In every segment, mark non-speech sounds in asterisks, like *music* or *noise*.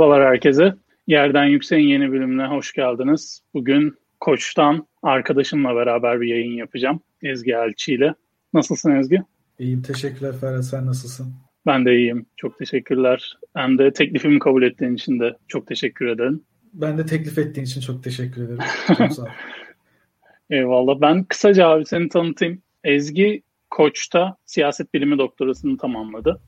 Merhabalar herkese. Yerden Yüksek'in yeni bölümüne hoş geldiniz. Bugün Koç'tan arkadaşımla beraber bir yayın yapacağım. Ezgi Elçi ile. Nasılsın Ezgi? İyiyim, teşekkürler Ferhat. Sen nasılsın? Ben de iyiyim. Çok teşekkürler. Hem de teklifimi kabul ettiğin için de çok teşekkür ederim. Ben de teklif ettiğin için çok teşekkür ederim. *laughs* Çok sağ ol. Eyvallah. Ben kısaca abi seni tanıtayım. Ezgi Koç'ta siyaset bilimi doktorasını tamamladı.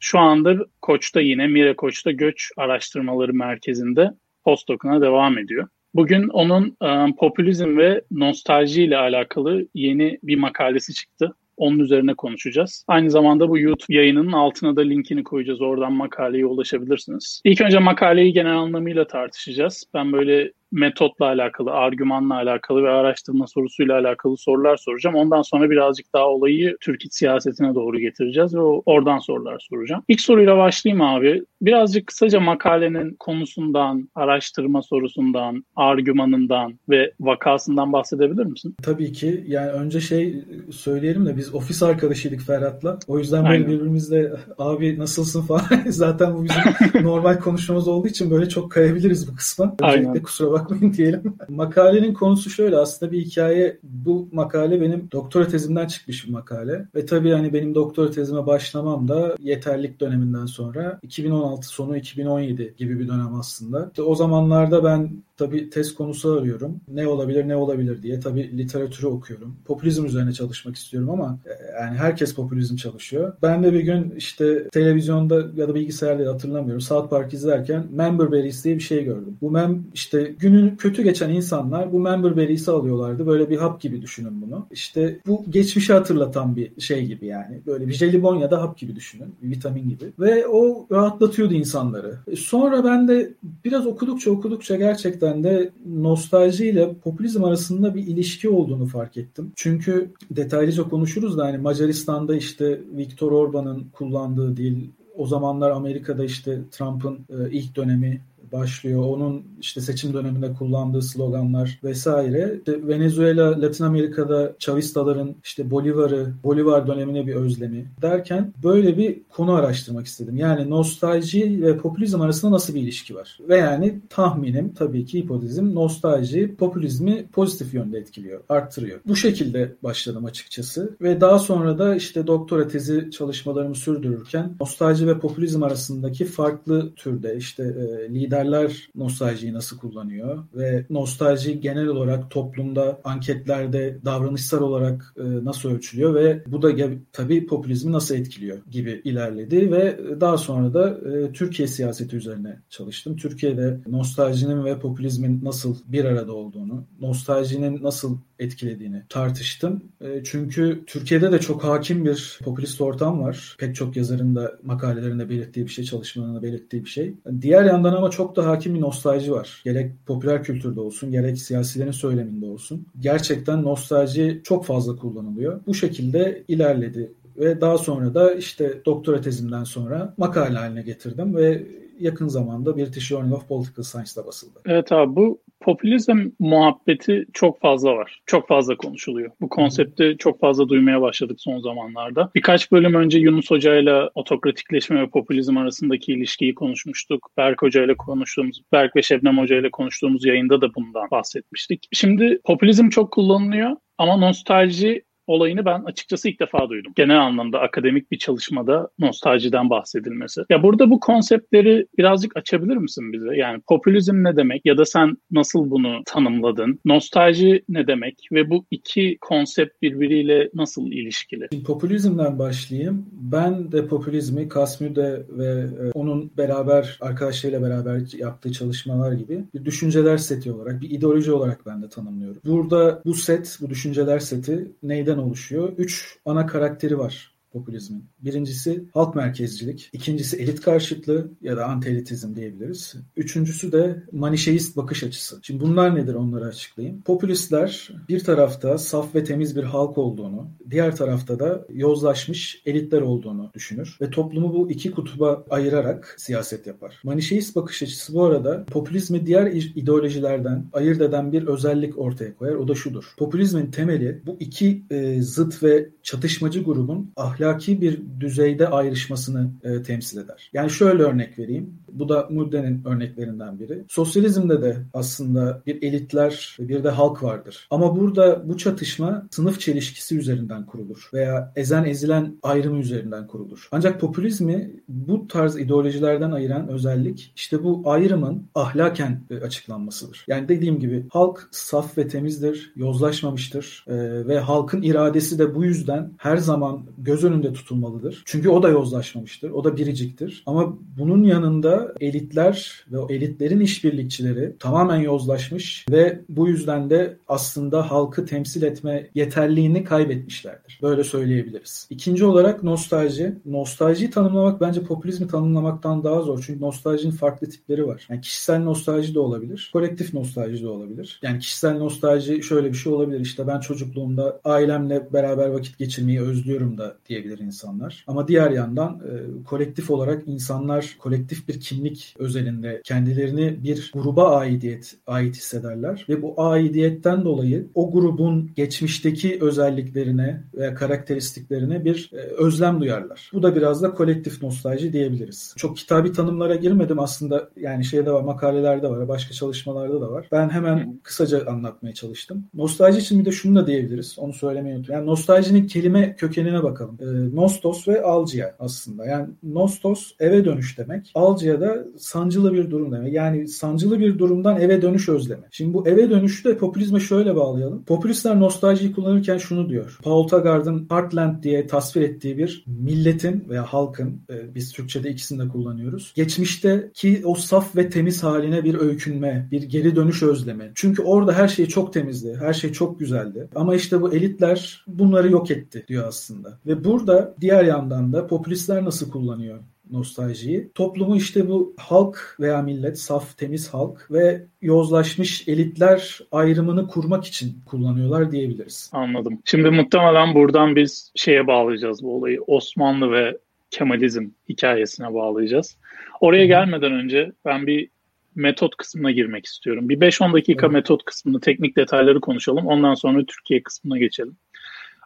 Şu anda Koç'ta yine Mire Koç'ta Göç Araştırmaları Merkezi'nde postdoc'una devam ediyor. Bugün onun e, popülizm ve nostalji ile alakalı yeni bir makalesi çıktı. Onun üzerine konuşacağız. Aynı zamanda bu YouTube yayınının altına da linkini koyacağız. Oradan makaleye ulaşabilirsiniz. İlk önce makaleyi genel anlamıyla tartışacağız. Ben böyle metotla alakalı, argümanla alakalı ve araştırma sorusuyla alakalı sorular soracağım. Ondan sonra birazcık daha olayı Türkiye siyasetine doğru getireceğiz ve oradan sorular soracağım. İlk soruyla başlayayım abi. Birazcık kısaca makalenin konusundan, araştırma sorusundan, argümanından ve vakasından bahsedebilir misin? Tabii ki. Yani önce şey söyleyelim de biz ofis arkadaşıydık Ferhat'la. O yüzden böyle Aynen. birbirimizle abi nasılsın *laughs* falan. Zaten bu bizim *laughs* normal konuşmamız olduğu için böyle çok kayabiliriz bu kısma. Öncelikle Aynen. kusura bakmayın diyelim. *laughs* Makalenin konusu şöyle aslında bir hikaye. Bu makale benim doktora tezimden çıkmış bir makale. Ve tabii hani benim doktora tezime başlamam da yeterlik döneminden sonra 2016 sonu 2017 gibi bir dönem aslında. İşte o zamanlarda ben tabii test konusu arıyorum. Ne olabilir ne olabilir diye. Tabii literatürü okuyorum. Popülizm üzerine çalışmak istiyorum ama e, yani herkes popülizm çalışıyor. Ben de bir gün işte televizyonda ya da bilgisayarda hatırlamıyorum. South Park izlerken Member Berries diye bir şey gördüm. Bu mem işte günün kötü geçen insanlar bu Member Berries'i alıyorlardı. Böyle bir hap gibi düşünün bunu. İşte bu geçmişi hatırlatan bir şey gibi yani. Böyle bir jelibon ya da hap gibi düşünün. Vitamin gibi. Ve o rahatlatıyordu insanları. E, sonra ben de biraz okudukça okudukça gerçekten gerçekten de nostalji ile popülizm arasında bir ilişki olduğunu fark ettim. Çünkü detaylıca konuşuruz da hani Macaristan'da işte Viktor Orban'ın kullandığı dil, o zamanlar Amerika'da işte Trump'ın e, ilk dönemi başlıyor. Onun işte seçim döneminde kullandığı sloganlar vesaire. İşte Venezuela, Latin Amerika'da Chavistaların işte Bolivar'ı, Bolivar dönemine bir özlemi derken böyle bir konu araştırmak istedim. Yani nostalji ve popülizm arasında nasıl bir ilişki var? Ve yani tahminim tabii ki hipotezim nostalji popülizmi pozitif yönde etkiliyor, arttırıyor. Bu şekilde başladım açıkçası ve daha sonra da işte doktora tezi çalışmalarımı sürdürürken nostalji ve popülizm arasındaki farklı türde işte e, lider liderler nostaljiyi nasıl kullanıyor? Ve nostalji genel olarak toplumda anketlerde davranışsal olarak e, nasıl ölçülüyor? Ve bu da tabii popülizmi nasıl etkiliyor gibi ilerledi. Ve daha sonra da e, Türkiye siyaseti üzerine çalıştım. Türkiye'de nostaljinin ve popülizmin nasıl bir arada olduğunu, nostaljinin nasıl etkilediğini tartıştım. E, çünkü Türkiye'de de çok hakim bir popülist ortam var. Pek çok yazarın da makalelerinde belirttiği bir şey, çalışmalarında belirttiği bir şey. Diğer yandan ama çok da hakim bir nostalji var. Gerek popüler kültürde olsun, gerek siyasilerin söyleminde olsun. Gerçekten nostalji çok fazla kullanılıyor. Bu şekilde ilerledi ve daha sonra da işte doktora tezimden sonra makale haline getirdim ve yakın zamanda British Journal of Political Science'da basıldı. Evet abi bu popülizm muhabbeti çok fazla var. Çok fazla konuşuluyor. Bu konsepti çok fazla duymaya başladık son zamanlarda. Birkaç bölüm önce Yunus Hoca ile otokratikleşme ve popülizm arasındaki ilişkiyi konuşmuştuk. Berk Hoca ile konuştuğumuz, Berk ve Şebnem Hoca ile konuştuğumuz yayında da bundan bahsetmiştik. Şimdi popülizm çok kullanılıyor ama nostalji olayını ben açıkçası ilk defa duydum. Genel anlamda akademik bir çalışmada nostaljiden bahsedilmesi. Ya burada bu konseptleri birazcık açabilir misin bize? Yani popülizm ne demek ya da sen nasıl bunu tanımladın? Nostalji ne demek ve bu iki konsept birbiriyle nasıl ilişkili? Şimdi popülizmden başlayayım. Ben de popülizmi Kasmü'de ve e, onun beraber arkadaşlarıyla beraber yaptığı çalışmalar gibi bir düşünceler seti olarak, bir ideoloji olarak ben de tanımlıyorum. Burada bu set, bu düşünceler seti neyden oluşuyor. Üç ana karakteri var popülizmin. Birincisi halk merkezcilik, ikincisi elit karşıtlığı ya da anti-elitizm diyebiliriz. Üçüncüsü de manişeist bakış açısı. Şimdi bunlar nedir onları açıklayayım. Popülistler bir tarafta saf ve temiz bir halk olduğunu, diğer tarafta da yozlaşmış elitler olduğunu düşünür ve toplumu bu iki kutuba ayırarak siyaset yapar. Manişeist bakış açısı bu arada popülizmi diğer ideolojilerden ayırt eden bir özellik ortaya koyar. O da şudur. Popülizmin temeli bu iki e, zıt ve çatışmacı grubun ah ahlaki bir düzeyde ayrışmasını e, temsil eder. Yani şöyle örnek vereyim. Bu da Mudde'nin örneklerinden biri. Sosyalizmde de aslında bir elitler bir de halk vardır. Ama burada bu çatışma sınıf çelişkisi üzerinden kurulur veya ezen ezilen ayrımı üzerinden kurulur. Ancak popülizmi bu tarz ideolojilerden ayıran özellik işte bu ayrımın ahlaken e, açıklanmasıdır. Yani dediğim gibi halk saf ve temizdir, yozlaşmamıştır e, ve halkın iradesi de bu yüzden her zaman göz önünde tutulmalıdır. Çünkü o da yozlaşmamıştır, o da biriciktir. Ama bunun yanında elitler ve o elitlerin işbirlikçileri tamamen yozlaşmış ve bu yüzden de aslında halkı temsil etme yeterliğini kaybetmişlerdir. Böyle söyleyebiliriz. İkinci olarak nostalji. Nostaljiyi tanımlamak bence popülizmi tanımlamaktan daha zor. Çünkü nostaljinin farklı tipleri var. Yani kişisel nostalji de olabilir, kolektif nostalji de olabilir. Yani kişisel nostalji şöyle bir şey olabilir. İşte ben çocukluğumda ailemle beraber vakit geçirmeyi özlüyorum da diyebilir insanlar. Ama diğer yandan e, kolektif olarak insanlar kolektif bir kimlik özelinde kendilerini bir gruba aidiyet ait hissederler ve bu aidiyetten dolayı o grubun geçmişteki özelliklerine veya karakteristiklerine bir e, özlem duyarlar. Bu da biraz da kolektif nostalji diyebiliriz. Çok kitabi tanımlara girmedim aslında yani şeyde var makalelerde var başka çalışmalarda da var. Ben hemen kısaca anlatmaya çalıştım. Nostalji için bir de şunu da diyebiliriz. Onu söylemeyi unuttum. Yani nostaljinin kelime kökenine bakalım. E, nostos ve algia aslında. Yani nostos eve dönüş demek. Algia da sancılı bir durum demek. Yani sancılı bir durumdan eve dönüş özlemi. Şimdi bu eve dönüşü de popülizme şöyle bağlayalım. Popülistler nostaljiyi kullanırken şunu diyor. Paul Taggart'ın Heartland diye tasvir ettiği bir milletin veya halkın, e, biz Türkçe'de ikisini de kullanıyoruz. Geçmişteki o saf ve temiz haline bir öykünme, bir geri dönüş özlemi. Çünkü orada her şey çok temizdi, her şey çok güzeldi. Ama işte bu elitler bunları yok etti diyor aslında. Ve burada diğer yandan da popülistler nasıl kullanıyor? Nostaljiyi. Toplumu işte bu halk veya millet, saf temiz halk ve yozlaşmış elitler ayrımını kurmak için kullanıyorlar diyebiliriz. Anladım. Şimdi muhtemelen buradan biz şeye bağlayacağız bu olayı. Osmanlı ve Kemalizm hikayesine bağlayacağız. Oraya gelmeden önce ben bir metot kısmına girmek istiyorum. Bir 5-10 dakika evet. metot kısmını, teknik detayları konuşalım. Ondan sonra Türkiye kısmına geçelim.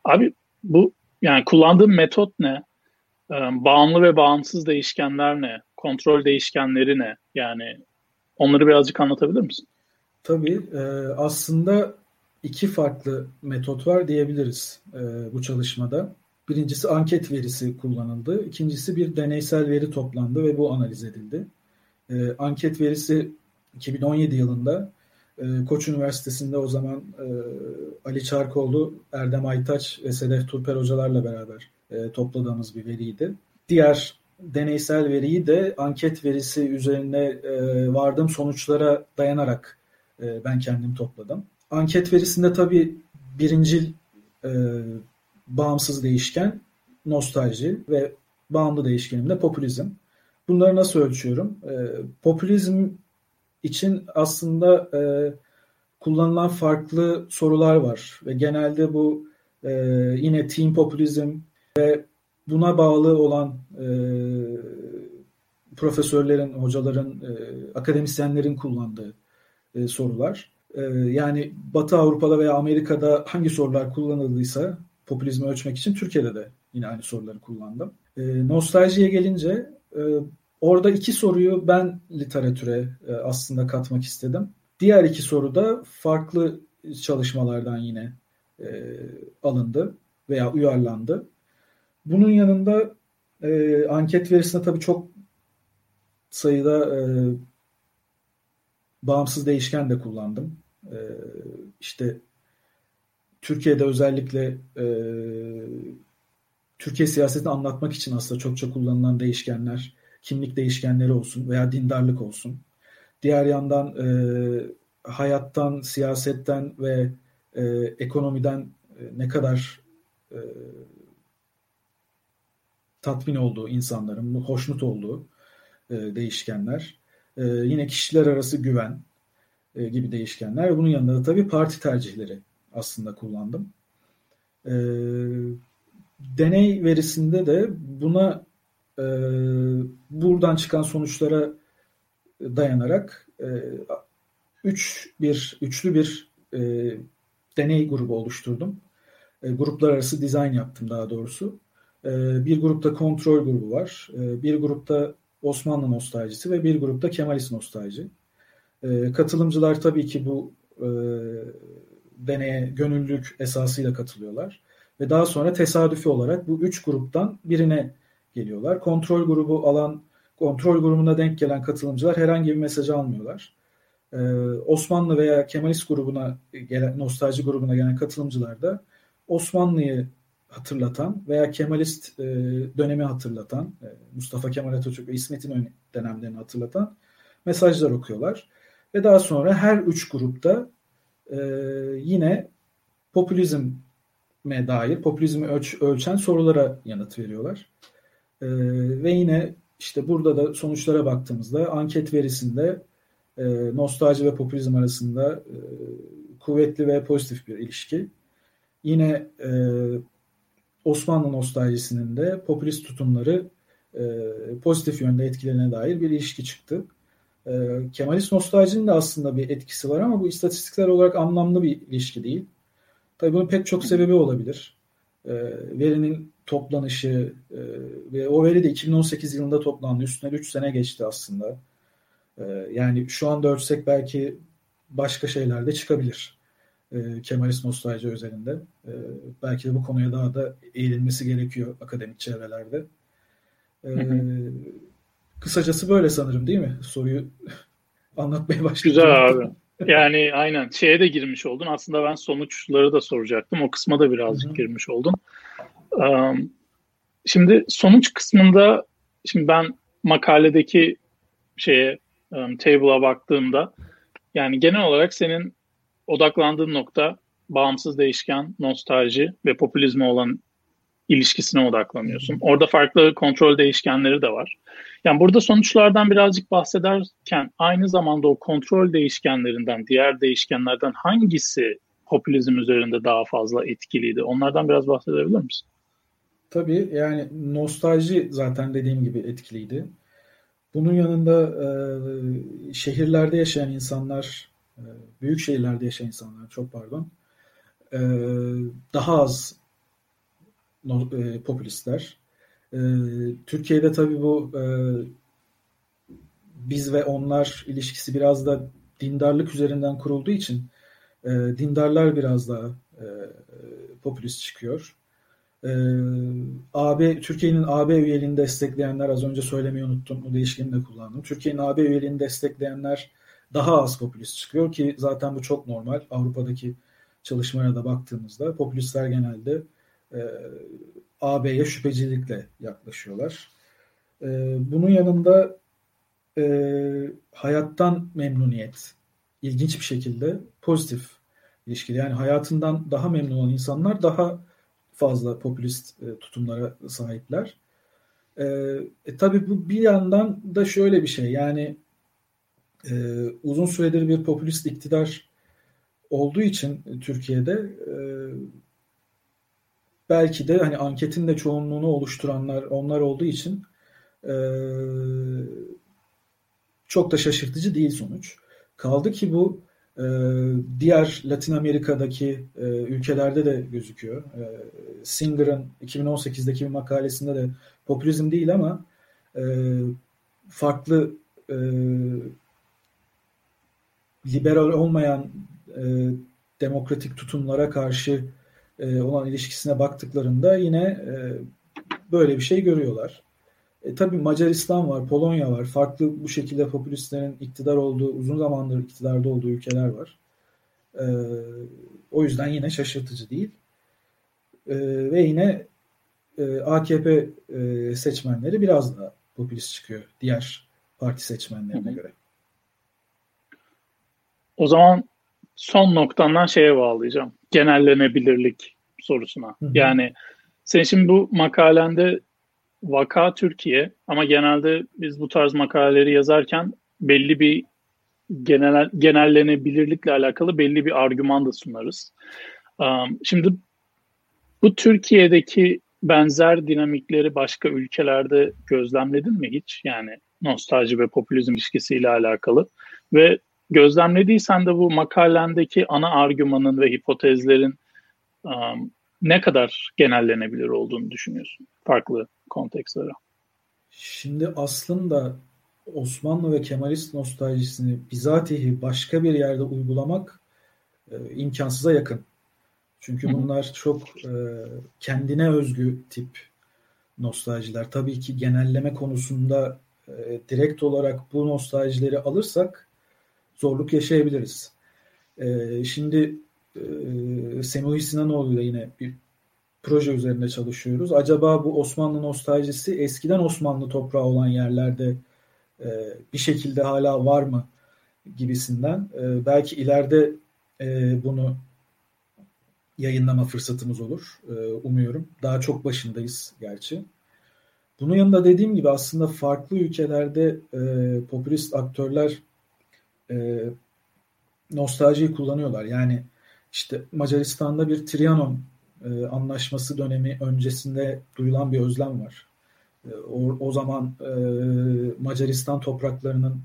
Abi bu yani kullandığım metot ne? Ee, bağımlı ve bağımsız değişkenler ne? Kontrol değişkenleri ne? Yani onları birazcık anlatabilir misin? Tabii. E, aslında iki farklı metot var diyebiliriz e, bu çalışmada. Birincisi anket verisi kullanıldı. İkincisi bir deneysel veri toplandı ve bu analiz edildi. E, anket verisi 2017 yılında Koç Üniversitesi'nde o zaman Ali Çarkoğlu, Erdem Aytaç ve Sedef Turper hocalarla beraber e, topladığımız bir veriydi. Diğer deneysel veriyi de anket verisi üzerine e, vardığım sonuçlara dayanarak e, ben kendim topladım. Anket verisinde tabii birincil e, bağımsız değişken nostalji ve bağımlı değişkenim de popülizm. Bunları nasıl ölçüyorum? E, popülizm için aslında kullanılan farklı sorular var ve genelde bu yine team popülizm, ve buna bağlı olan e, profesörlerin, hocaların, e, akademisyenlerin kullandığı e, sorular. E, yani Batı Avrupa'da veya Amerika'da hangi sorular kullanıldıysa popülizmi ölçmek için Türkiye'de de yine aynı soruları kullandım. E, nostaljiye gelince e, orada iki soruyu ben literatüre e, aslında katmak istedim. Diğer iki soru da farklı çalışmalardan yine e, alındı veya uyarlandı. Bunun yanında e, anket verisinde tabii çok sayıda e, bağımsız değişken de kullandım. E, işte Türkiye'de özellikle e, Türkiye siyasetini anlatmak için aslında çokça kullanılan değişkenler, kimlik değişkenleri olsun veya dindarlık olsun. Diğer yandan e, hayattan, siyasetten ve e, ekonomiden e, ne kadar e, tatmin olduğu insanların, hoşnut olduğu e, değişkenler. E, yine kişiler arası güven e, gibi değişkenler. Bunun yanında da tabii parti tercihleri aslında kullandım. E, deney verisinde de buna e, buradan çıkan sonuçlara dayanarak e, üç bir üçlü bir e, deney grubu oluşturdum. E, gruplar arası dizayn yaptım daha doğrusu. Bir grupta kontrol grubu var. bir grupta Osmanlı nostaljisi ve bir grupta Kemalist nostalji. katılımcılar tabii ki bu deneye gönüllülük esasıyla katılıyorlar. Ve daha sonra tesadüfi olarak bu üç gruptan birine geliyorlar. Kontrol grubu alan, kontrol grubuna denk gelen katılımcılar herhangi bir mesaj almıyorlar. Ee, Osmanlı veya Kemalist grubuna gelen, nostalji grubuna gelen katılımcılar da Osmanlı'yı hatırlatan veya Kemalist e, dönemi hatırlatan, e, Mustafa Kemal Atatürk ve İsmet İnönü dönemlerini hatırlatan mesajlar okuyorlar. Ve daha sonra her üç grupta e, yine popülizme dair, popülizmi ölç, ölçen sorulara yanıt veriyorlar. E, ve yine işte burada da sonuçlara baktığımızda anket verisinde e, nostalji ve popülizm arasında e, kuvvetli ve pozitif bir ilişki. Yine e, Osmanlı nostaljisinin de popülist tutumları e, pozitif yönde etkilerine dair bir ilişki çıktı. E, Kemalist nostaljinin de aslında bir etkisi var ama bu istatistikler olarak anlamlı bir ilişki değil. Tabii bunun pek çok sebebi olabilir. E, verinin toplanışı e, ve o veri de 2018 yılında toplandı. Üstüne 3 sene geçti aslında. E, yani şu anda ölçsek belki başka şeyler de çıkabilir. E, Kemalist nostalji özelinde. E, belki de bu konuya daha da eğilinmesi gerekiyor akademik çevrelerde. E, hı hı. Kısacası böyle sanırım değil mi? Soruyu *laughs* anlatmaya başladım. Güzel abi. Yani aynen şeye de girmiş oldun. Aslında ben sonuçları da soracaktım. O kısma da birazcık Hı-hı. girmiş oldum. Um, şimdi sonuç kısmında şimdi ben makaledeki şeye um, table'a baktığımda yani genel olarak senin odaklandığın nokta bağımsız değişken, nostalji ve popülizme olan ilişkisine odaklanıyorsun. Orada farklı kontrol değişkenleri de var. Yani burada sonuçlardan birazcık bahsederken aynı zamanda o kontrol değişkenlerinden, diğer değişkenlerden hangisi popülizm üzerinde daha fazla etkiliydi? Onlardan biraz bahsedebilir misin? Tabii yani nostalji zaten dediğim gibi etkiliydi. Bunun yanında e, şehirlerde yaşayan insanlar, büyük şehirlerde yaşayan insanlar çok pardon, e, daha az e, popülistler. E, Türkiye'de tabii bu e, biz ve onlar ilişkisi biraz da dindarlık üzerinden kurulduğu için e, dindarlar biraz daha popülist çıkıyor. AB Türkiye'nin AB üyeliğini destekleyenler az önce söylemeyi unuttum. O değişkeni de kullandım. Türkiye'nin AB üyeliğini destekleyenler daha az popülist çıkıyor ki zaten bu çok normal. Avrupa'daki çalışmalara da baktığımızda popülistler genelde e, AB'ye şüphecilikle yaklaşıyorlar. E, bunun yanında e, hayattan memnuniyet ilginç bir şekilde pozitif ilişkili. Yani hayatından daha memnun olan insanlar daha fazla popülist e, tutumlara sahipler. E, e, tabii bu bir yandan da şöyle bir şey yani e, uzun süredir bir popülist iktidar olduğu için Türkiye'de e, belki de hani anketin de çoğunluğunu oluşturanlar onlar olduğu için e, çok da şaşırtıcı değil sonuç. Kaldı ki bu e, diğer Latin Amerika'daki e, ülkelerde de gözüküyor. E, Singer'ın 2018'deki bir makalesinde de popülizm değil ama e, farklı e, liberal olmayan e, demokratik tutumlara karşı e, olan ilişkisine baktıklarında yine e, böyle bir şey görüyorlar. E, tabii Macaristan var, Polonya var. Farklı bu şekilde popülistlerin iktidar olduğu, uzun zamandır iktidarda olduğu ülkeler var. E, o yüzden yine şaşırtıcı değil. E, ve yine e, AKP e, seçmenleri biraz daha popülist çıkıyor diğer parti seçmenlerine hı hı. göre. O zaman son noktandan şeye bağlayacağım. Genellenebilirlik sorusuna. Hı hı. Yani sen şimdi bu makalende vaka Türkiye ama genelde biz bu tarz makaleleri yazarken belli bir genel genellenebilirlikle alakalı belli bir argüman da sunarız. Um, şimdi bu Türkiye'deki benzer dinamikleri başka ülkelerde gözlemledin mi hiç? Yani nostalji ve popülizm ilişkisiyle alakalı ve gözlemlediysen de bu makalendeki ana argümanın ve hipotezlerin um, ne kadar genellenebilir olduğunu düşünüyorsun farklı kontekstlere? Şimdi aslında Osmanlı ve Kemalist nostaljisini bizatihi başka bir yerde uygulamak e, imkansıza yakın. Çünkü bunlar çok e, kendine özgü tip nostaljiler. Tabii ki genelleme konusunda e, direkt olarak bu nostaljileri alırsak zorluk yaşayabiliriz. E, şimdi e, Semih Sinanoğlu ile yine bir proje üzerinde çalışıyoruz. Acaba bu Osmanlı nostaljisi eskiden Osmanlı toprağı olan yerlerde e, bir şekilde hala var mı gibisinden. E, belki ileride e, bunu yayınlama fırsatımız olur. E, umuyorum. Daha çok başındayız gerçi. Bunun yanında dediğim gibi aslında farklı ülkelerde e, popülist aktörler e, nostaljiyi kullanıyorlar. Yani işte Macaristan'da bir Trianon e, anlaşması dönemi öncesinde duyulan bir özlem var. E, o, o zaman e, Macaristan topraklarının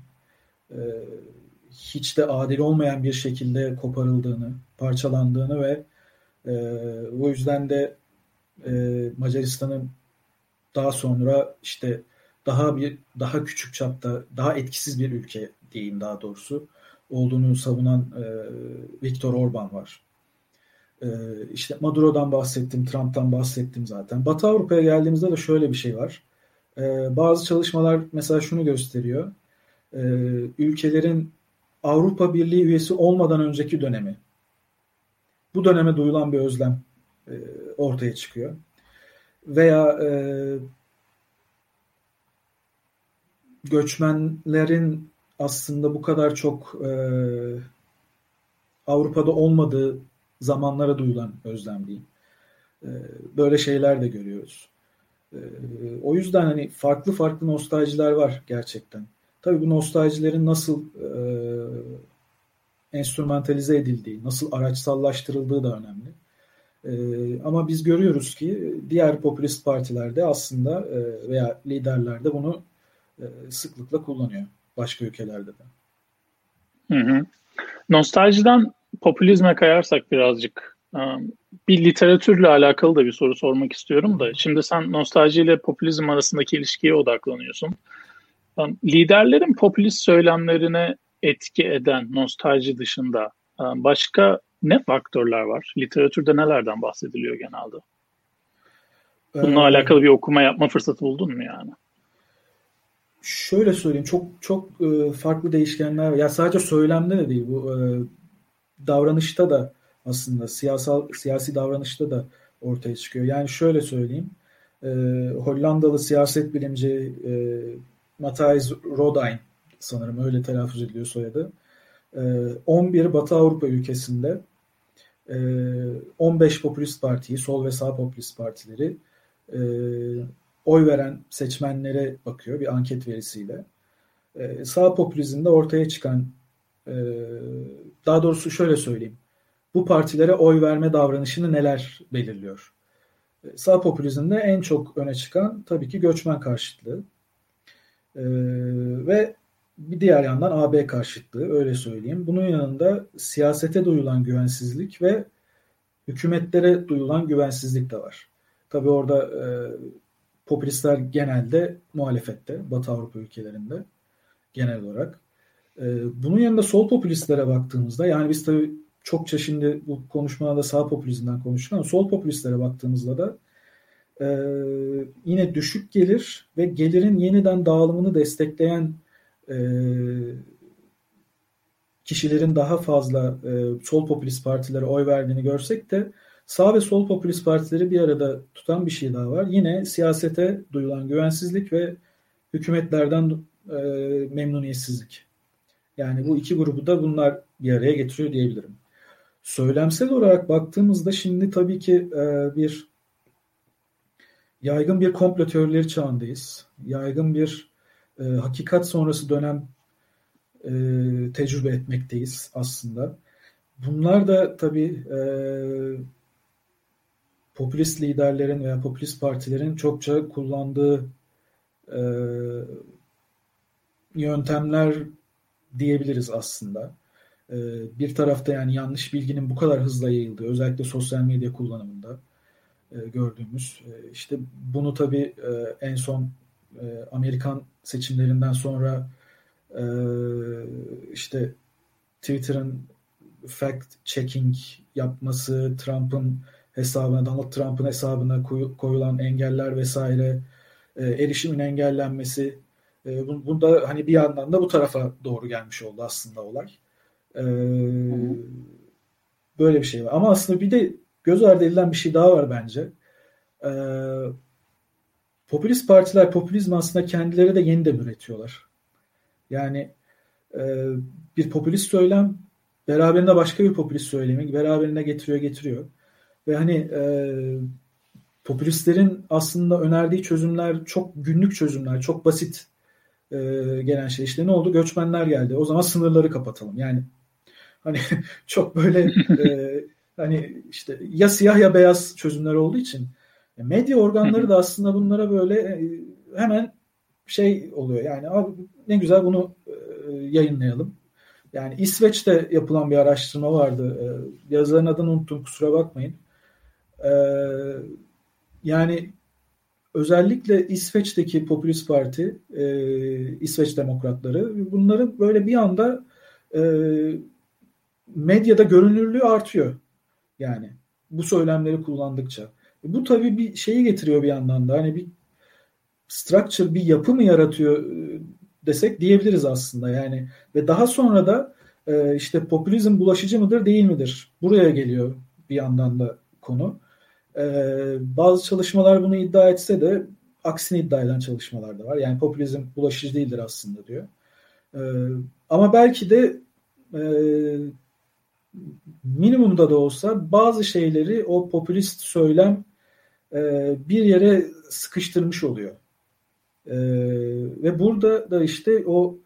e, hiç de adil olmayan bir şekilde koparıldığını, parçalandığını ve e, o yüzden de e, Macaristan'ın daha sonra işte daha bir daha küçük çapta daha etkisiz bir ülke diyeyim daha doğrusu olduğunu savunan e, Viktor Orban var. E, işte Maduro'dan bahsettim, Trump'tan bahsettim zaten. Batı Avrupa'ya geldiğimizde de şöyle bir şey var. E, bazı çalışmalar mesela şunu gösteriyor. E, ülkelerin Avrupa Birliği üyesi olmadan önceki dönemi. Bu döneme duyulan bir özlem e, ortaya çıkıyor. Veya e, göçmenlerin aslında bu kadar çok e, Avrupa'da olmadığı zamanlara duyulan özlem diyeyim. E, böyle şeyler de görüyoruz. E, o yüzden hani farklı farklı nostaljiler var gerçekten. Tabii bu nostaljilerin nasıl e, enstrümantalize edildiği, nasıl araçsallaştırıldığı da önemli. E, ama biz görüyoruz ki diğer popülist partilerde aslında e, veya liderlerde bunu e, sıklıkla kullanıyor başka ülkelerde de. Hı hı. Nostaljiden popülizme kayarsak birazcık e, bir literatürle alakalı da bir soru sormak istiyorum da. Şimdi sen nostalji ile popülizm arasındaki ilişkiye odaklanıyorsun. E, liderlerin popülist söylemlerine etki eden nostalji dışında başka ne faktörler var? Literatürde nelerden bahsediliyor genelde? Bununla ee, alakalı bir okuma yapma fırsatı buldun mu yani? Şöyle söyleyeyim çok çok e, farklı değişkenler. Ya sadece söylemde de değil bu e, davranışta da aslında siyasal siyasi davranışta da ortaya çıkıyor. Yani şöyle söyleyeyim. E, Hollandalı siyaset bilimci e, Matthijs Rodijn sanırım öyle telaffuz ediliyor soyadı. E, 11 Batı Avrupa ülkesinde e, 15 popülist partiyi, sol ve sağ popülist partileri e, oy veren seçmenlere bakıyor bir anket verisiyle. Ee, sağ popülizmde ortaya çıkan e, daha doğrusu şöyle söyleyeyim. Bu partilere oy verme davranışını neler belirliyor? Ee, sağ popülizmde en çok öne çıkan tabii ki göçmen karşıtlığı. Ee, ve bir diğer yandan AB karşıtlığı öyle söyleyeyim. Bunun yanında siyasete duyulan güvensizlik ve hükümetlere duyulan güvensizlik de var. Tabii orada e, popülistler genelde muhalefette Batı Avrupa ülkelerinde genel olarak. Ee, bunun yanında sol popülistlere baktığımızda yani biz tabii çokça şimdi bu konuşmada sağ popülizmden konuştuk ama sol popülistlere baktığımızda da e, yine düşük gelir ve gelirin yeniden dağılımını destekleyen e, kişilerin daha fazla e, sol popülist partilere oy verdiğini görsek de Sağ ve sol popülist partileri bir arada tutan bir şey daha var. Yine siyasete duyulan güvensizlik ve hükümetlerden e, memnuniyetsizlik. Yani bu iki grubu da bunlar bir araya getiriyor diyebilirim. Söylemsel olarak baktığımızda şimdi tabii ki e, bir yaygın bir komplo teorileri çağındayız. Yaygın bir e, hakikat sonrası dönem e, tecrübe etmekteyiz aslında. Bunlar da tabii e, popülist liderlerin veya popülist partilerin çokça kullandığı e, yöntemler diyebiliriz aslında. E, bir tarafta yani yanlış bilginin bu kadar hızla yayıldığı, özellikle sosyal medya kullanımında e, gördüğümüz. E, işte bunu tabii e, en son e, Amerikan seçimlerinden sonra e, işte Twitter'ın fact checking yapması, Trump'ın hesabına, Donald Trump'ın hesabına koyulan engeller vesaire, e, erişimin engellenmesi, e, bunda hani bir yandan da bu tarafa doğru gelmiş oldu aslında olay. E, böyle bir şey var. Ama aslında bir de göz ardı edilen bir şey daha var bence. Popülist partiler popülizm aslında kendileri de yeniden üretiyorlar. Yani bir popülist söylem beraberinde başka bir popülist söylemi beraberinde getiriyor getiriyor. Ve hani e, popülistlerin aslında önerdiği çözümler çok günlük çözümler, çok basit e, gelen şey. İşte ne oldu? Göçmenler geldi. O zaman sınırları kapatalım. Yani hani *laughs* çok böyle e, hani işte ya siyah ya beyaz çözümler olduğu için e, medya organları da aslında bunlara böyle e, hemen şey oluyor. Yani abi ne güzel bunu e, yayınlayalım. Yani İsveç'te yapılan bir araştırma vardı. E, yazarın adını unuttum kusura bakmayın. E, yani özellikle İsveç'teki Popülist Parti, e, İsveç Demokratları bunların böyle bir anda e, medyada görünürlüğü artıyor. Yani bu söylemleri kullandıkça. Bu tabii bir şeyi getiriyor bir yandan da. Hani bir structure, bir yapı mı yaratıyor e, desek diyebiliriz aslında. Yani ve daha sonra da e, işte popülizm bulaşıcı mıdır değil midir? Buraya geliyor bir yandan da konu. Ee, bazı çalışmalar bunu iddia etse de aksini iddia eden çalışmalar da var. Yani popülizm bulaşıcı değildir aslında diyor. Ee, ama belki de e, minimumda da olsa bazı şeyleri o popülist söylem e, bir yere sıkıştırmış oluyor. E, ve burada da işte o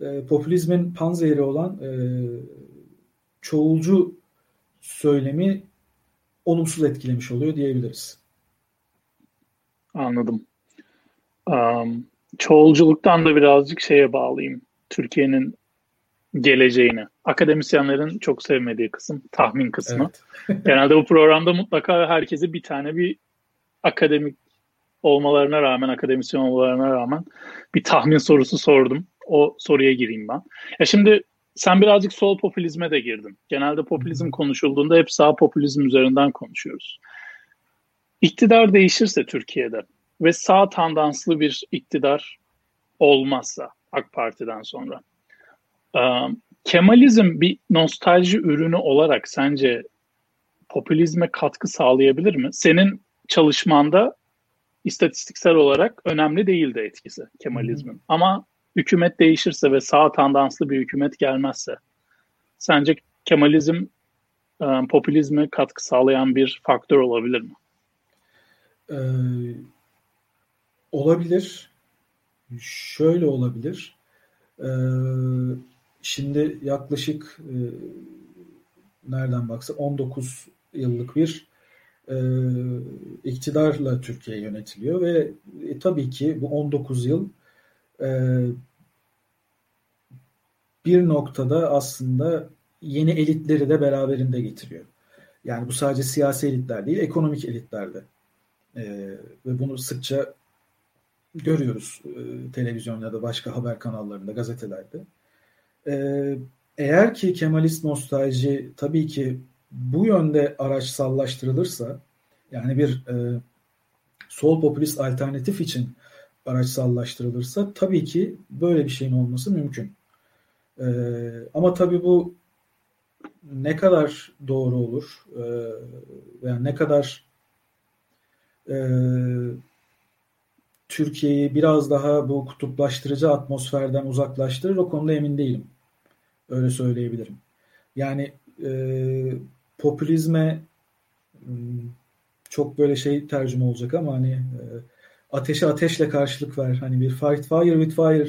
e, popülizmin panzehri olan çoğulcu söylemi olumsuz etkilemiş oluyor diyebiliriz. Anladım. Um, çoğulculuktan da birazcık şeye bağlayayım. Türkiye'nin geleceğini. Akademisyenlerin çok sevmediği kısım, tahmin kısmı. Evet. *laughs* Genelde bu programda mutlaka herkese bir tane bir akademik olmalarına rağmen, akademisyen olmalarına rağmen bir tahmin sorusu sordum. O soruya gireyim ben. Ya şimdi sen birazcık sol popülizme de girdin. Genelde popülizm konuşulduğunda hep sağ popülizm üzerinden konuşuyoruz. İktidar değişirse Türkiye'de ve sağ tandanslı bir iktidar olmazsa AK Parti'den sonra Kemalizm bir nostalji ürünü olarak sence popülizme katkı sağlayabilir mi? Senin çalışmanda istatistiksel olarak önemli değildi etkisi Kemalizmin. Ama hükümet değişirse ve sağ tandanslı bir hükümet gelmezse sence Kemalizm e, popülizme katkı sağlayan bir faktör olabilir mi? Ee, olabilir. Şöyle olabilir. Ee, şimdi yaklaşık e, nereden baksa 19 yıllık bir e, iktidarla Türkiye yönetiliyor ve e, tabii ki bu 19 yıl bir noktada aslında yeni elitleri de beraberinde getiriyor. Yani bu sadece siyasi elitler değil, ekonomik elitler de. E, ve bunu sıkça görüyoruz e, televizyonda da başka haber kanallarında, gazetelerde. E, eğer ki Kemalist nostalji tabii ki bu yönde araçsallaştırılırsa, yani bir e, sol popülist alternatif için araçsallaştırılırsa tabii ki böyle bir şeyin olması mümkün. E, ama tabii bu ne kadar doğru olur e, veya ne kadar e, Türkiye'yi biraz daha bu kutuplaştırıcı atmosferden uzaklaştırır o konuda emin değilim. Öyle söyleyebilirim. Yani e, popülizme çok böyle şey tercüme olacak ama hani e, ateşe ateşle karşılık ver. Hani bir fight fire with fire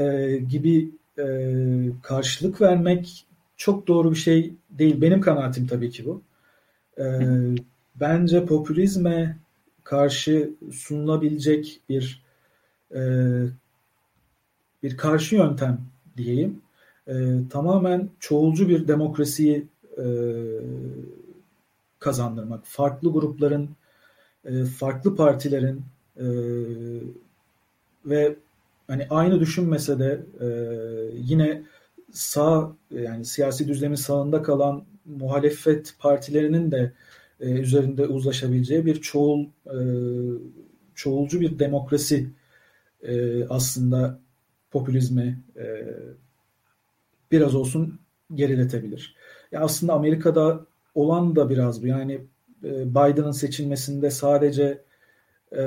e, gibi e, karşılık vermek çok doğru bir şey değil. Benim kanaatim tabii ki bu. E, bence popülizme karşı sunulabilecek bir e, bir karşı yöntem diyeyim. E, tamamen çoğulcu bir demokrasiyi e, kazandırmak. Farklı grupların e, farklı partilerin e, ve hani aynı düşünmese de e, yine sağ yani siyasi düzlemin sağında kalan muhalefet partilerinin de e, üzerinde uzlaşabileceği bir çoğul e, çoğulcu bir demokrasi e, aslında popülizmi e, biraz olsun geriletebilir. Ya aslında Amerika'da olan da biraz bu. Yani e, Biden'ın seçilmesinde sadece e,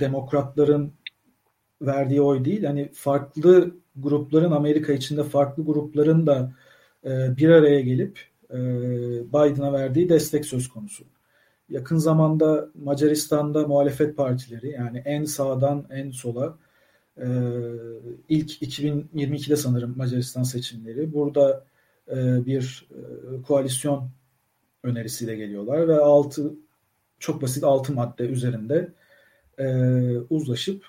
demokratların verdiği oy değil, hani farklı grupların Amerika içinde farklı grupların da e, bir araya gelip e, Biden'a verdiği destek söz konusu. Yakın zamanda Macaristan'da muhalefet partileri yani en sağdan en sola e, ilk 2022'de sanırım Macaristan seçimleri. Burada e, bir e, koalisyon önerisiyle geliyorlar ve altı çok basit altı madde üzerinde e, uzlaşıp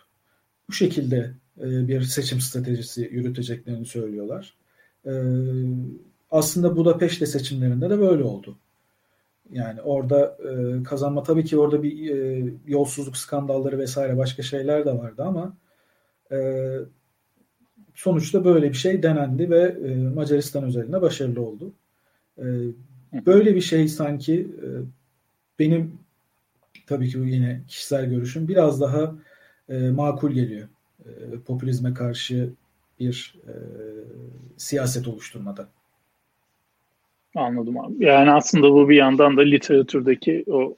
bu şekilde e, bir seçim stratejisi yürüteceklerini söylüyorlar. E, aslında Budapeşte seçimlerinde de böyle oldu. Yani orada e, kazanma tabii ki orada bir e, yolsuzluk skandalları vesaire başka şeyler de vardı ama e, sonuçta böyle bir şey denendi ve e, Macaristan özelinde başarılı oldu. E, böyle bir şey sanki e, benim tabii ki bu yine kişisel görüşüm biraz daha e, makul geliyor. E, popülizme karşı bir e, siyaset oluşturmada. Anladım abi. Yani aslında bu bir yandan da literatürdeki o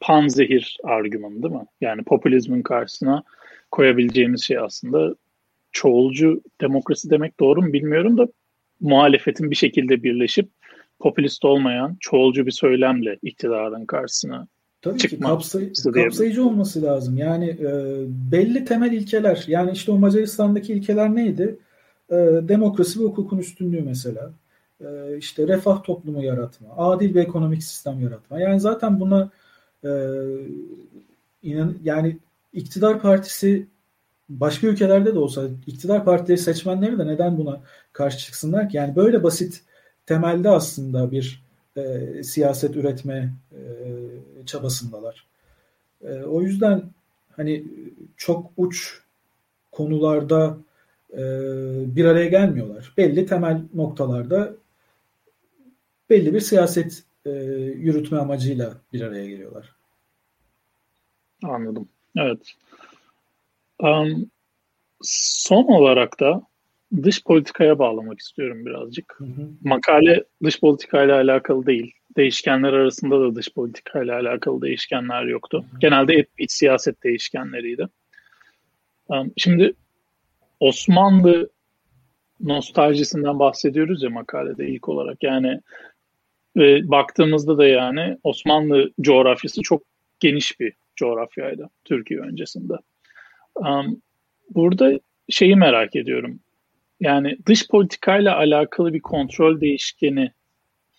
panzehir argümanı değil mi? Yani popülizmin karşısına koyabileceğimiz şey aslında çoğulcu demokrasi demek doğru mu bilmiyorum da muhalefetin bir şekilde birleşip popülist olmayan çoğulcu bir söylemle iktidarın karşısına Tabii çıkma. ki kapsay kapsayıcı olması lazım. Yani e, belli temel ilkeler. Yani işte o Macaristan'daki ilkeler neydi? E, demokrasi ve hukukun üstünlüğü mesela. E, işte refah toplumu yaratma, adil bir ekonomik sistem yaratma. Yani zaten buna e, inan yani iktidar partisi başka ülkelerde de olsa iktidar partileri seçmenleri de neden buna karşı çıksınlar ki? Yani böyle basit temelde aslında bir e, siyaset üretme e, çabasındalar. E, o yüzden hani çok uç konularda e, bir araya gelmiyorlar. Belli temel noktalarda belli bir siyaset e, yürütme amacıyla bir araya geliyorlar. Anladım. Evet. Um, son olarak da dış politikaya bağlamak istiyorum birazcık. Hı hı. Makale dış politikayla alakalı değil. Değişkenler arasında da dış politikayla alakalı değişkenler yoktu. Hı hı. Genelde hep iç siyaset değişkenleriydi. Şimdi Osmanlı nostaljisinden bahsediyoruz ya makalede ilk olarak. Yani ve baktığımızda da yani Osmanlı coğrafyası çok geniş bir coğrafyaydı Türkiye öncesinde. Burada şeyi merak ediyorum. Yani dış politikayla alakalı bir kontrol değişkeni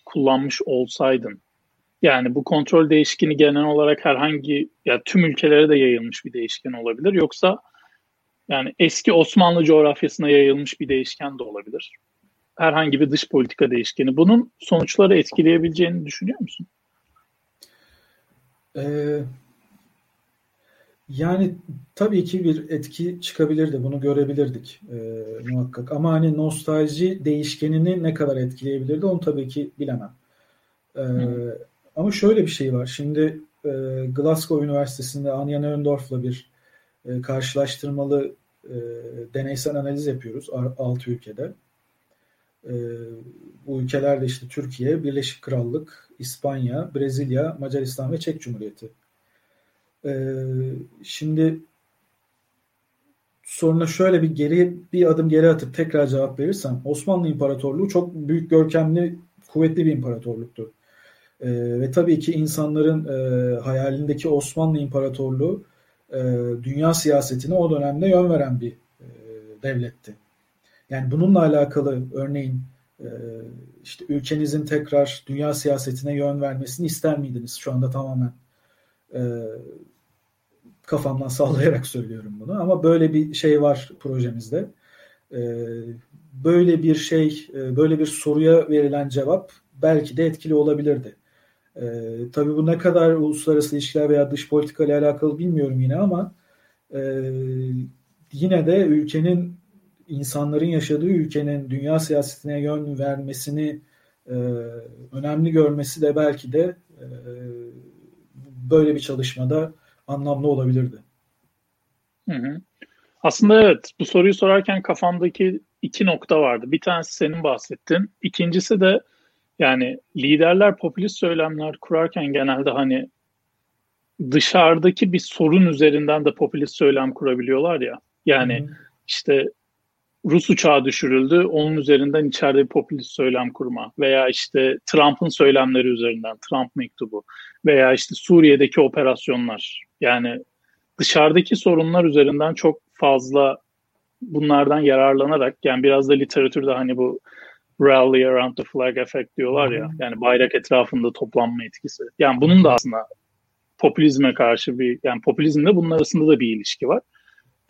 kullanmış olsaydın, yani bu kontrol değişkeni genel olarak herhangi ya tüm ülkelere de yayılmış bir değişken olabilir. Yoksa yani eski Osmanlı coğrafyasına yayılmış bir değişken de olabilir. Herhangi bir dış politika değişkeni. Bunun sonuçları etkileyebileceğini düşünüyor musun? Ee, yani tabii ki bir etki çıkabilirdi. Bunu görebilirdik e, muhakkak. Ama hani nostalji değişkenini ne kadar etkileyebilirdi onu tabii ki bilemem. E, ama şöyle bir şey var. Şimdi e, Glasgow Üniversitesi'nde Anja Neundorf'la bir e, karşılaştırmalı e, deneysel analiz yapıyoruz 6 ülkede. E, bu ülkelerde işte Türkiye, Birleşik Krallık, İspanya, Brezilya, Macaristan ve Çek Cumhuriyeti. Ee, şimdi soruna şöyle bir geri bir adım geri atıp tekrar cevap verirsem Osmanlı İmparatorluğu çok büyük görkemli kuvvetli bir imparatorluktu. Ee, ve tabii ki insanların e, hayalindeki Osmanlı İmparatorluğu e, dünya siyasetine o dönemde yön veren bir e, devletti. Yani bununla alakalı örneğin e, işte ülkenizin tekrar dünya siyasetine yön vermesini ister miydiniz? Şu anda tamamen e, kafamdan *laughs* sallayarak söylüyorum bunu ama böyle bir şey var projemizde. E, böyle bir şey, e, böyle bir soruya verilen cevap belki de etkili olabilirdi. E, tabii bu ne kadar uluslararası ilişkiler veya dış politika ile alakalı bilmiyorum yine ama e, yine de ülkenin insanların yaşadığı ülkenin dünya siyasetine yön vermesini e, önemli görmesi de belki de e, böyle bir çalışmada anlamlı olabilirdi. Hı hı. Aslında evet bu soruyu sorarken kafamdaki iki nokta vardı. Bir tanesi senin bahsettin. İkincisi de yani liderler popülist söylemler kurarken genelde hani dışarıdaki bir sorun üzerinden de popülist söylem kurabiliyorlar ya. Yani hmm. işte Rus uçağı düşürüldü, onun üzerinden içeride bir popülist söylem kurma veya işte Trump'ın söylemleri üzerinden, Trump mektubu veya işte Suriye'deki operasyonlar. Yani dışarıdaki sorunlar üzerinden çok fazla bunlardan yararlanarak yani biraz da literatürde hani bu rally around the flag effect diyorlar ya yani bayrak etrafında toplanma etkisi. Yani bunun da aslında popülizme karşı bir yani popülizmle bunun arasında da bir ilişki var.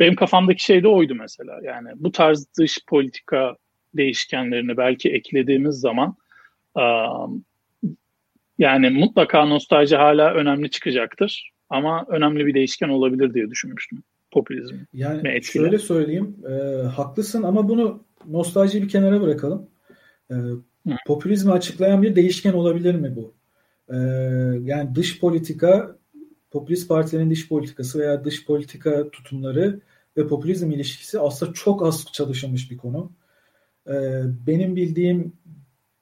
Benim kafamdaki şey de oydu mesela. Yani bu tarz dış politika değişkenlerini belki eklediğimiz zaman um, yani mutlaka nostalji hala önemli çıkacaktır. Ama önemli bir değişken olabilir diye düşünmüştüm popülizm. Yani şöyle söyleyeyim, e, haklısın ama bunu nostaljiyi bir kenara bırakalım. E, popülizmi açıklayan bir değişken olabilir mi bu? E, yani dış politika, popülist partilerin dış politikası veya dış politika tutumları ve popülizm ilişkisi aslında çok az çalışılmış bir konu. E, benim bildiğim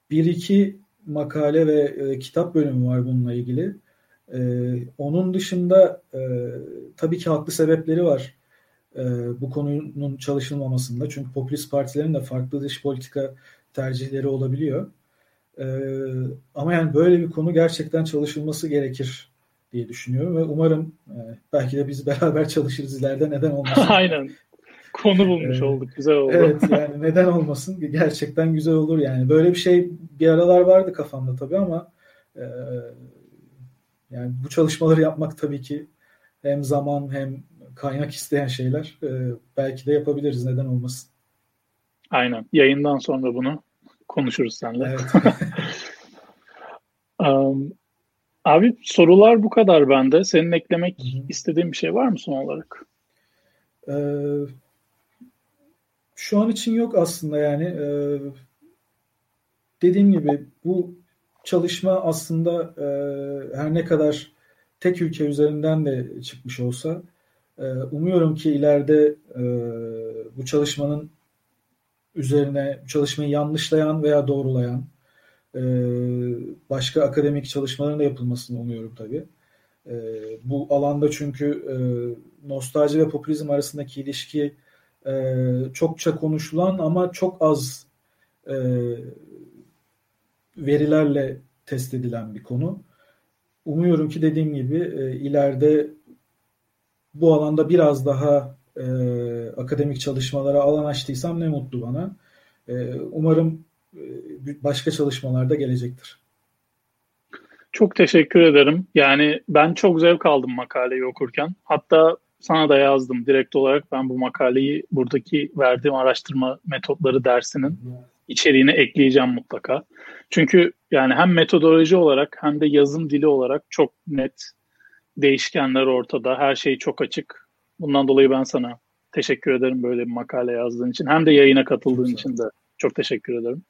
bir iki makale ve e, kitap bölümü var bununla ilgili. E, onun dışında e, tabii ki haklı sebepleri var e, bu konunun çalışılmamasında. Çünkü popülist partilerin de farklı dış politika tercihleri olabiliyor. E, ama yani böyle bir konu gerçekten çalışılması gerekir diye düşünüyorum ve umarım e, belki de biz beraber çalışırız ileride neden olmasın. *laughs* Aynen. Konu bulmuş olduk. Güzel oldu. Evet yani neden olmasın? Gerçekten güzel olur yani. Böyle bir şey bir aralar vardı kafamda tabii ama e, yani bu çalışmaları yapmak tabii ki hem zaman hem kaynak isteyen şeyler. E, belki de yapabiliriz. Neden olmasın? Aynen. Yayından sonra bunu konuşuruz seninle. Evet. *laughs* um, abi sorular bu kadar bende. Senin eklemek Hı-hı. istediğin bir şey var mı son olarak? Ee, şu an için yok aslında yani. Ee, dediğim gibi bu çalışma aslında e, her ne kadar tek ülke üzerinden de çıkmış olsa e, umuyorum ki ileride e, bu çalışmanın üzerine bu çalışmayı yanlışlayan veya doğrulayan başka akademik çalışmaların da yapılmasını umuyorum tabii. E, bu alanda çünkü e, nostalji ve popülizm arasındaki ilişki e, çokça konuşulan ama çok az e, verilerle test edilen bir konu. Umuyorum ki dediğim gibi ileride bu alanda biraz daha akademik çalışmalara alan açtıysam ne mutlu bana. Umarım başka çalışmalarda gelecektir. Çok teşekkür ederim. Yani ben çok zevk aldım makaleyi okurken. Hatta sana da yazdım direkt olarak ben bu makaleyi buradaki verdiğim araştırma metotları dersinin içeriğine ekleyeceğim mutlaka. Çünkü yani hem metodoloji olarak hem de yazım dili olarak çok net değişkenler ortada. Her şey çok açık. Bundan dolayı ben sana teşekkür ederim böyle bir makale yazdığın için. Hem de yayına katıldığın için de çok teşekkür ederim.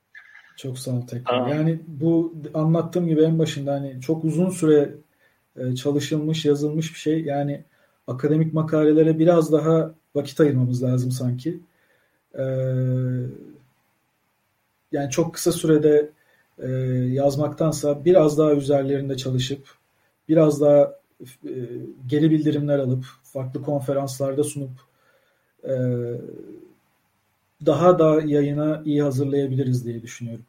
Çok sağ ol tekrar. Aa. Yani bu anlattığım gibi en başında hani çok uzun süre e, çalışılmış, yazılmış bir şey. Yani akademik makalelere biraz daha vakit ayırmamız lazım sanki. Ee, yani çok kısa sürede e, yazmaktansa biraz daha üzerlerinde çalışıp biraz daha e, geri bildirimler alıp farklı konferanslarda sunup e, daha da yayına iyi hazırlayabiliriz diye düşünüyorum.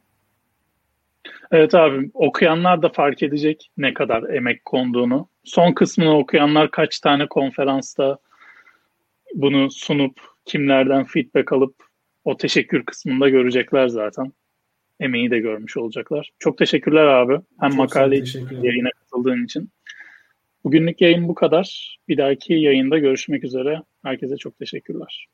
Evet abi okuyanlar da fark edecek ne kadar emek konduğunu. Son kısmını okuyanlar kaç tane konferansta bunu sunup kimlerden feedback alıp o teşekkür kısmında görecekler zaten. Emeği de görmüş olacaklar. Çok teşekkürler abi. Hem Çok makale için, yayına katıldığın için. Bugünlük yayın bu kadar. Bir dahaki yayında görüşmek üzere. Herkese çok teşekkürler.